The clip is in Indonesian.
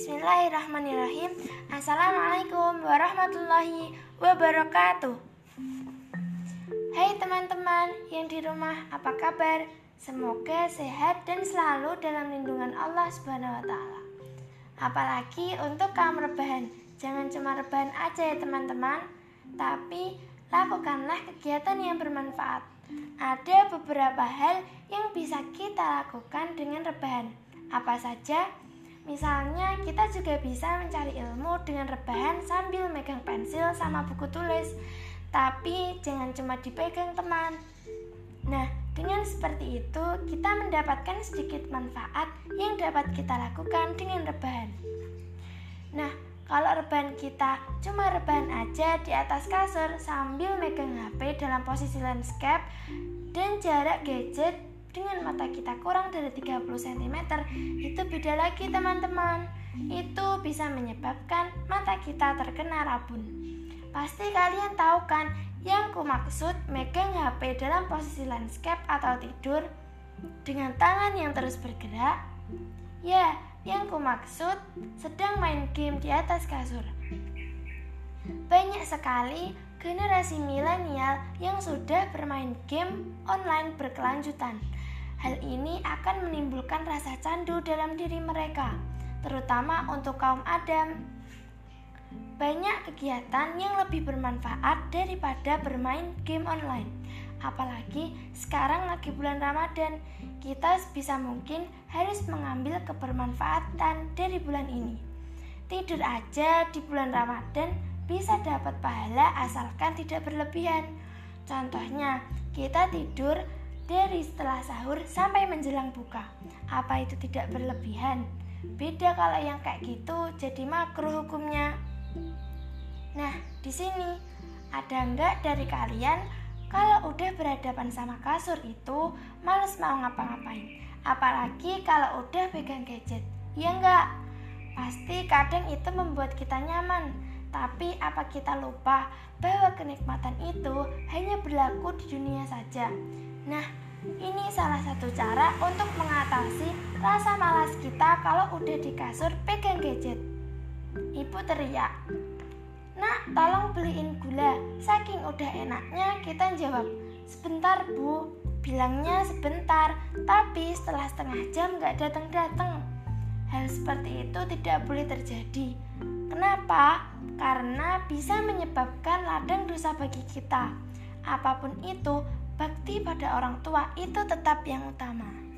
Bismillahirrahmanirrahim Assalamualaikum warahmatullahi wabarakatuh Hai teman-teman yang di rumah apa kabar? Semoga sehat dan selalu dalam lindungan Allah Subhanahu wa taala. Apalagi untuk kaum rebahan, jangan cuma rebahan aja ya teman-teman, tapi lakukanlah kegiatan yang bermanfaat. Ada beberapa hal yang bisa kita lakukan dengan rebahan. Apa saja? Misalnya, kita juga bisa mencari ilmu dengan rebahan sambil megang pensil sama buku tulis. Tapi jangan cuma dipegang teman. Nah, dengan seperti itu kita mendapatkan sedikit manfaat yang dapat kita lakukan dengan rebahan. Nah, kalau rebahan kita cuma rebahan aja di atas kasur sambil megang HP dalam posisi landscape dan jarak gadget dengan mata kita kurang dari 30 cm itu beda lagi teman-teman. Itu bisa menyebabkan mata kita terkena rabun. Pasti kalian tahu kan yang ku maksud megang HP dalam posisi landscape atau tidur dengan tangan yang terus bergerak? Ya yang ku maksud sedang main game di atas kasur. Banyak sekali generasi milenial yang sudah bermain game online berkelanjutan. Hal ini akan menimbulkan rasa candu dalam diri mereka, terutama untuk kaum Adam. Banyak kegiatan yang lebih bermanfaat daripada bermain game online. Apalagi sekarang lagi bulan Ramadan, kita sebisa mungkin harus mengambil kebermanfaatan dari bulan ini. Tidur aja di bulan Ramadan bisa dapat pahala asalkan tidak berlebihan. Contohnya, kita tidur dari setelah sahur sampai menjelang buka. Apa itu tidak berlebihan? Beda kalau yang kayak gitu jadi makruh hukumnya. Nah, di sini ada enggak dari kalian kalau udah berhadapan sama kasur itu males mau ngapa-ngapain? Apalagi kalau udah pegang gadget. Ya enggak? Pasti kadang itu membuat kita nyaman tapi apa kita lupa bahwa kenikmatan itu hanya berlaku di dunia saja? Nah, ini salah satu cara untuk mengatasi rasa malas kita kalau udah di kasur pegang gadget. Ibu teriak, Nak, tolong beliin gula. Saking udah enaknya kita jawab, sebentar bu. Bilangnya sebentar, tapi setelah setengah jam gak datang-datang. Hal seperti itu tidak boleh terjadi. Kenapa? Karena bisa menyebabkan ladang dosa bagi kita. Apa pun itu, bakti pada orang tua itu tetap yang utama.